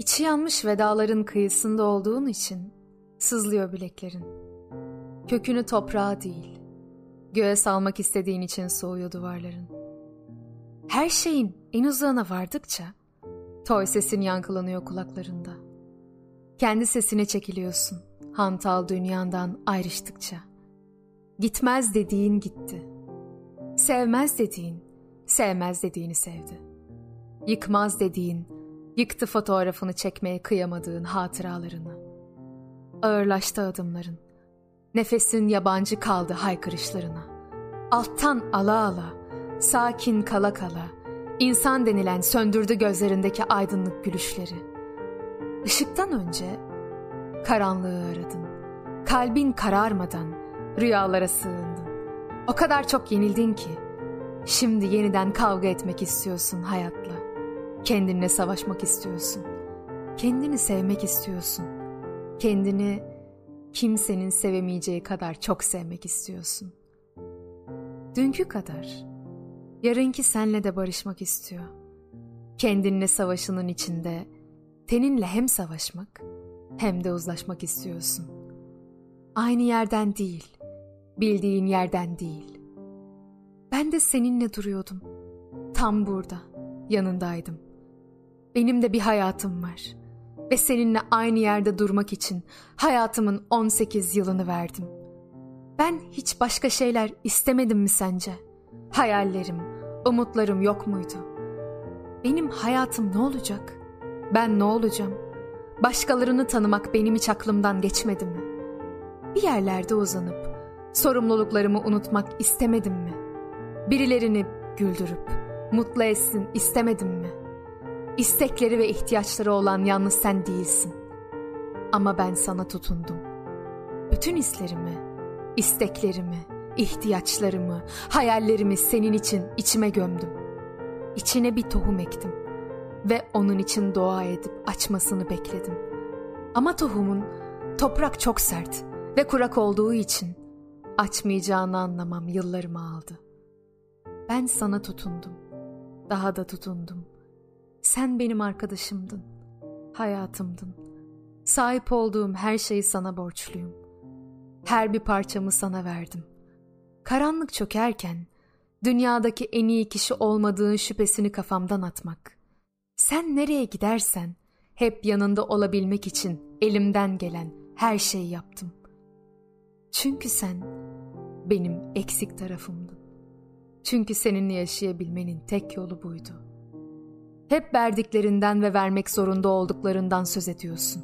İçi yanmış vedaların kıyısında olduğun için sızlıyor bileklerin. Kökünü toprağa değil, göğe salmak istediğin için soğuyor duvarların. Her şeyin en uzağına vardıkça toy sesin yankılanıyor kulaklarında. Kendi sesine çekiliyorsun hantal dünyandan ayrıştıkça. Gitmez dediğin gitti. Sevmez dediğin, sevmez dediğini sevdi. Yıkmaz dediğin, yıktı fotoğrafını çekmeye kıyamadığın hatıralarını. Ağırlaştı adımların. Nefesin yabancı kaldı haykırışlarına. Alttan ala ala, sakin kala kala, insan denilen söndürdü gözlerindeki aydınlık gülüşleri. Işıktan önce karanlığı aradın. Kalbin kararmadan rüyalara sığındın. O kadar çok yenildin ki şimdi yeniden kavga etmek istiyorsun hayatla. Kendinle savaşmak istiyorsun. Kendini sevmek istiyorsun. Kendini kimsenin sevemeyeceği kadar çok sevmek istiyorsun. Dünkü kadar yarınki senle de barışmak istiyor. Kendinle savaşının içinde teninle hem savaşmak hem de uzlaşmak istiyorsun. Aynı yerden değil, bildiğin yerden değil. Ben de seninle duruyordum. Tam burada, yanındaydım. Benim de bir hayatım var. Ve seninle aynı yerde durmak için hayatımın 18 yılını verdim. Ben hiç başka şeyler istemedim mi sence? Hayallerim, umutlarım yok muydu? Benim hayatım ne olacak? Ben ne olacağım? Başkalarını tanımak benim hiç aklımdan geçmedi mi? Bir yerlerde uzanıp sorumluluklarımı unutmak istemedim mi? Birilerini güldürüp mutlu etsin istemedim mi? İstekleri ve ihtiyaçları olan yalnız sen değilsin. Ama ben sana tutundum. Bütün hislerimi, isteklerimi, ihtiyaçlarımı, hayallerimi senin için içime gömdüm. İçine bir tohum ektim ve onun için dua edip açmasını bekledim. Ama tohumun toprak çok sert ve kurak olduğu için açmayacağını anlamam yıllarımı aldı. Ben sana tutundum. Daha da tutundum. Sen benim arkadaşımdın. Hayatımdın. Sahip olduğum her şeyi sana borçluyum. Her bir parçamı sana verdim. Karanlık çökerken dünyadaki en iyi kişi olmadığın şüphesini kafamdan atmak. Sen nereye gidersen hep yanında olabilmek için elimden gelen her şeyi yaptım. Çünkü sen benim eksik tarafımdın. Çünkü seninle yaşayabilmenin tek yolu buydu. Hep verdiklerinden ve vermek zorunda olduklarından söz ediyorsun.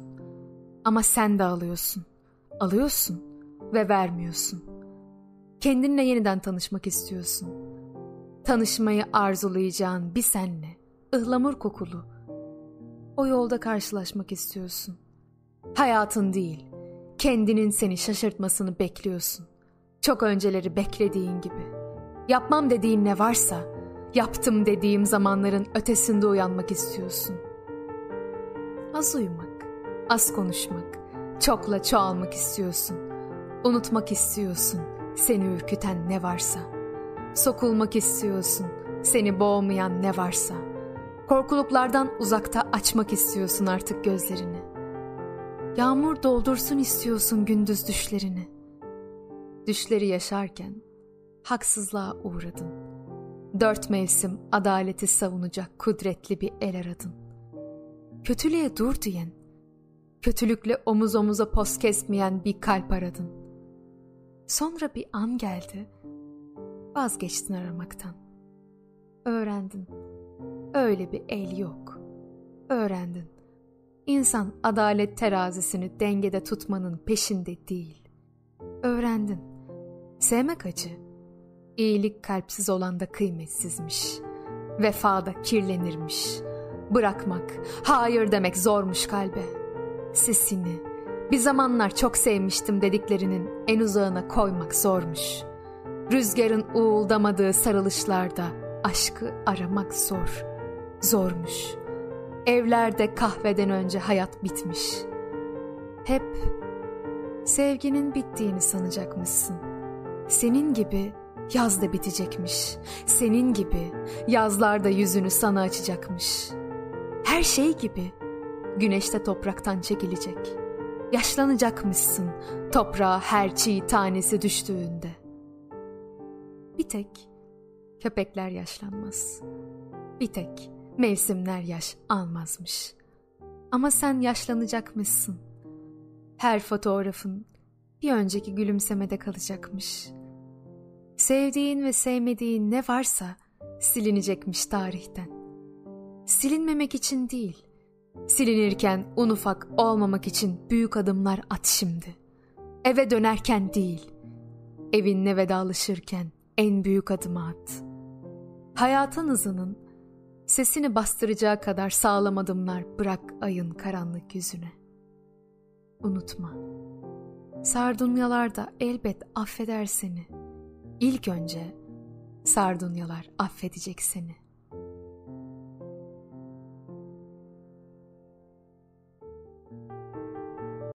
Ama sen de alıyorsun. Alıyorsun ve vermiyorsun. Kendinle yeniden tanışmak istiyorsun. Tanışmayı arzulayacağın bir senle, ıhlamur kokulu. O yolda karşılaşmak istiyorsun. Hayatın değil, kendinin seni şaşırtmasını bekliyorsun. Çok önceleri beklediğin gibi. Yapmam dediğin ne varsa, yaptım dediğim zamanların ötesinde uyanmak istiyorsun. Az uyumak, az konuşmak, çokla çoğalmak istiyorsun. Unutmak istiyorsun seni ürküten ne varsa. Sokulmak istiyorsun seni boğmayan ne varsa. Korkuluklardan uzakta açmak istiyorsun artık gözlerini. Yağmur doldursun istiyorsun gündüz düşlerini. Düşleri yaşarken haksızlığa uğradın. Dört mevsim adaleti savunacak kudretli bir el aradın. Kötülüğe dur diyen, kötülükle omuz omuza poz kesmeyen bir kalp aradın. Sonra bir an geldi, vazgeçtin aramaktan. Öğrendin, öyle bir el yok. Öğrendin, insan adalet terazisini dengede tutmanın peşinde değil. Öğrendin, sevmek acı, iyilik kalpsiz olan da kıymetsizmiş. Vefada kirlenirmiş. Bırakmak, hayır demek zormuş kalbe. Sesini, bir zamanlar çok sevmiştim dediklerinin en uzağına koymak zormuş. Rüzgarın uğuldamadığı sarılışlarda aşkı aramak zor, zormuş. Evlerde kahveden önce hayat bitmiş. Hep sevginin bittiğini sanacakmışsın. Senin gibi yaz da bitecekmiş. Senin gibi yazlar da yüzünü sana açacakmış. Her şey gibi güneşte topraktan çekilecek. Yaşlanacakmışsın toprağa her çiğ tanesi düştüğünde. Bir tek köpekler yaşlanmaz. Bir tek mevsimler yaş almazmış. Ama sen yaşlanacakmışsın. Her fotoğrafın bir önceki gülümsemede kalacakmış. Sevdiğin ve sevmediğin ne varsa silinecekmiş tarihten. Silinmemek için değil, silinirken un ufak olmamak için büyük adımlar at şimdi. Eve dönerken değil, evinle vedalaşırken en büyük adımı at. Hayatın hızının sesini bastıracağı kadar sağlam adımlar bırak ayın karanlık yüzüne. Unutma, sardunyalar da elbet affeder seni. İlk önce sardunyalar affedecek seni.''